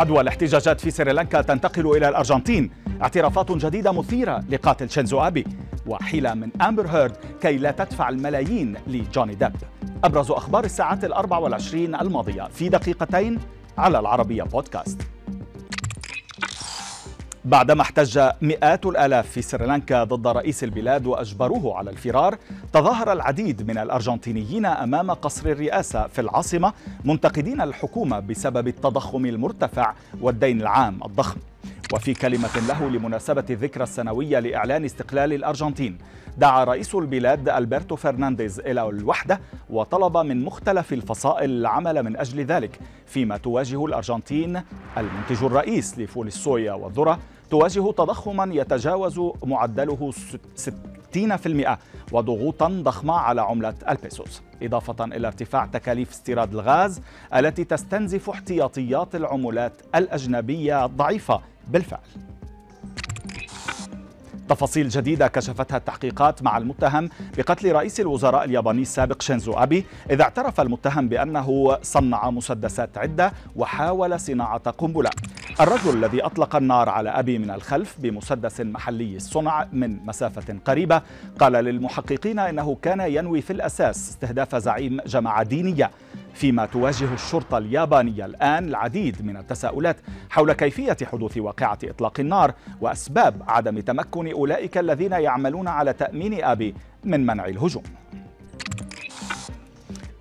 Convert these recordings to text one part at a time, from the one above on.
عدوى الاحتجاجات في سريلانكا تنتقل إلى الأرجنتين. اعترافات جديدة مثيرة لقاتل شينزو أبي وحيلة من أمبر هيرد كي لا تدفع الملايين لجوني ديب. أبرز أخبار الساعات الأربع والعشرين الماضية في دقيقتين على العربية بودكاست. بعدما احتج مئات الآلاف في سريلانكا ضد رئيس البلاد وأجبروه على الفرار تظاهر العديد من الأرجنتينيين أمام قصر الرئاسة في العاصمة منتقدين الحكومة بسبب التضخم المرتفع والدين العام الضخم. وفي كلمة له لمناسبة الذكرى السنوية لإعلان استقلال الأرجنتين دعا رئيس البلاد ألبرتو فرنانديز إلى الوحدة وطلب من مختلف الفصائل العمل من أجل ذلك فيما تواجه الأرجنتين المنتج الرئيس لفول الصويا والذرة تواجه تضخما يتجاوز معدله 60% وضغوطا ضخمة على عملة البيسوس إضافة إلى ارتفاع تكاليف استيراد الغاز التي تستنزف احتياطيات العملات الأجنبية الضعيفة. بالفعل. تفاصيل جديدة كشفتها التحقيقات مع المتهم بقتل رئيس الوزراء الياباني السابق شينزو أبي إذا اعترف المتهم بأنه صنع مسدسات عدة وحاول صناعة قنبلة. الرجل الذي أطلق النار على أبي من الخلف بمسدس محلي الصنع من مسافة قريبة قال للمحققين إنه كان ينوي في الأساس استهداف زعيم جماعة دينية. فيما تواجه الشرطة اليابانية الآن العديد من التساؤلات حول كيفية حدوث واقعة إطلاق النار وأسباب عدم تمكن أولئك الذين يعملون على تأمين أبي من منع الهجوم.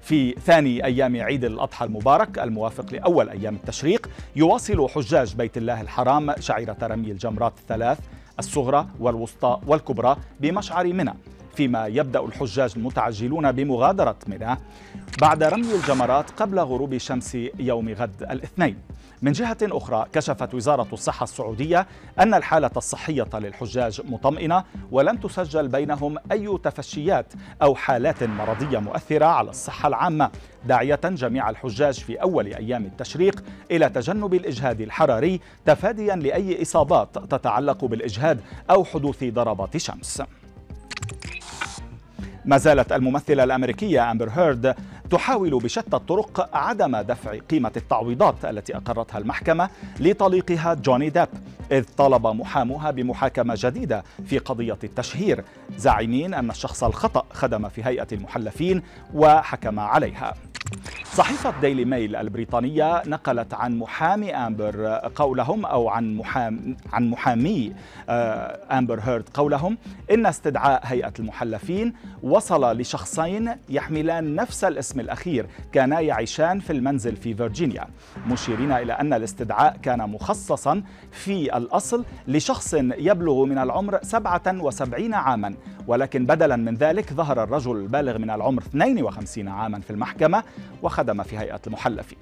في ثاني أيام عيد الأضحى المبارك الموافق لأول أيام التشريق يواصل حجاج بيت الله الحرام شعيرة رمي الجمرات الثلاث الصغرى والوسطى والكبرى بمشعر منى. فيما يبدأ الحجاج المتعجلون بمغادرة منى بعد رمي الجمرات قبل غروب شمس يوم غد الاثنين. من جهة أخرى كشفت وزارة الصحة السعودية أن الحالة الصحية للحجاج مطمئنة ولم تسجل بينهم أي تفشيات أو حالات مرضية مؤثرة على الصحة العامة داعية جميع الحجاج في أول أيام التشريق إلى تجنب الإجهاد الحراري تفاديا لأي إصابات تتعلق بالإجهاد أو حدوث ضربات شمس. ما زالت الممثلة الأمريكية أمبر هيرد تحاول بشتى الطرق عدم دفع قيمة التعويضات التي أقرتها المحكمة لطليقها جوني ديب إذ طالب محاموها بمحاكمة جديدة في قضية التشهير زاعمين أن الشخص الخطأ خدم في هيئة المحلفين وحكم عليها. صحيفة ديلي ميل البريطانية نقلت عن محامي أمبر قولهم أو عن محام عن محامي آه، أمبر هيرد قولهم إن استدعاء هيئة المحلفين وصل لشخصين يحملان نفس الاسم الأخير كانا يعيشان في المنزل في فيرجينيا. مشيرين إلى أن الاستدعاء كان مخصصا في الأصل لشخص يبلغ من العمر 77 عاما ولكن بدلا من ذلك ظهر الرجل البالغ من العمر 52 عاما في المحكمة وخدم في هيئة المحلفين.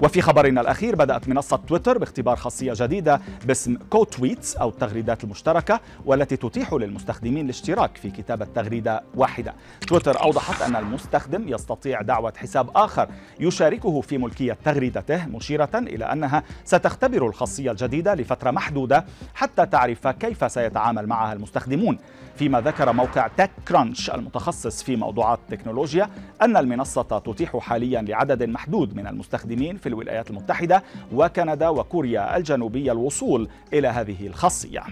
وفي خبرنا الأخير بدأت منصة تويتر باختبار خاصية جديدة باسم كو تويتس أو التغريدات المشتركة والتي تتيح للمستخدمين الاشتراك في كتابة تغريدة واحدة. تويتر أوضحت أن المستخدم يستطيع دعوة حساب آخر يشاركه في ملكية تغريدته مشيرة إلى أنها ستختبر الخاصية الجديدة لفترة محدودة حتى تعرف كيف سيتعامل معها المستخدمون. فيما ذكر موقع تك كرانش المتخصص في موضوعات التكنولوجيا أن المنصة تتيح حاليا لعدد محدود من المستخدمين في الولايات المتحدة وكندا وكوريا الجنوبية الوصول إلى هذه الخاصية.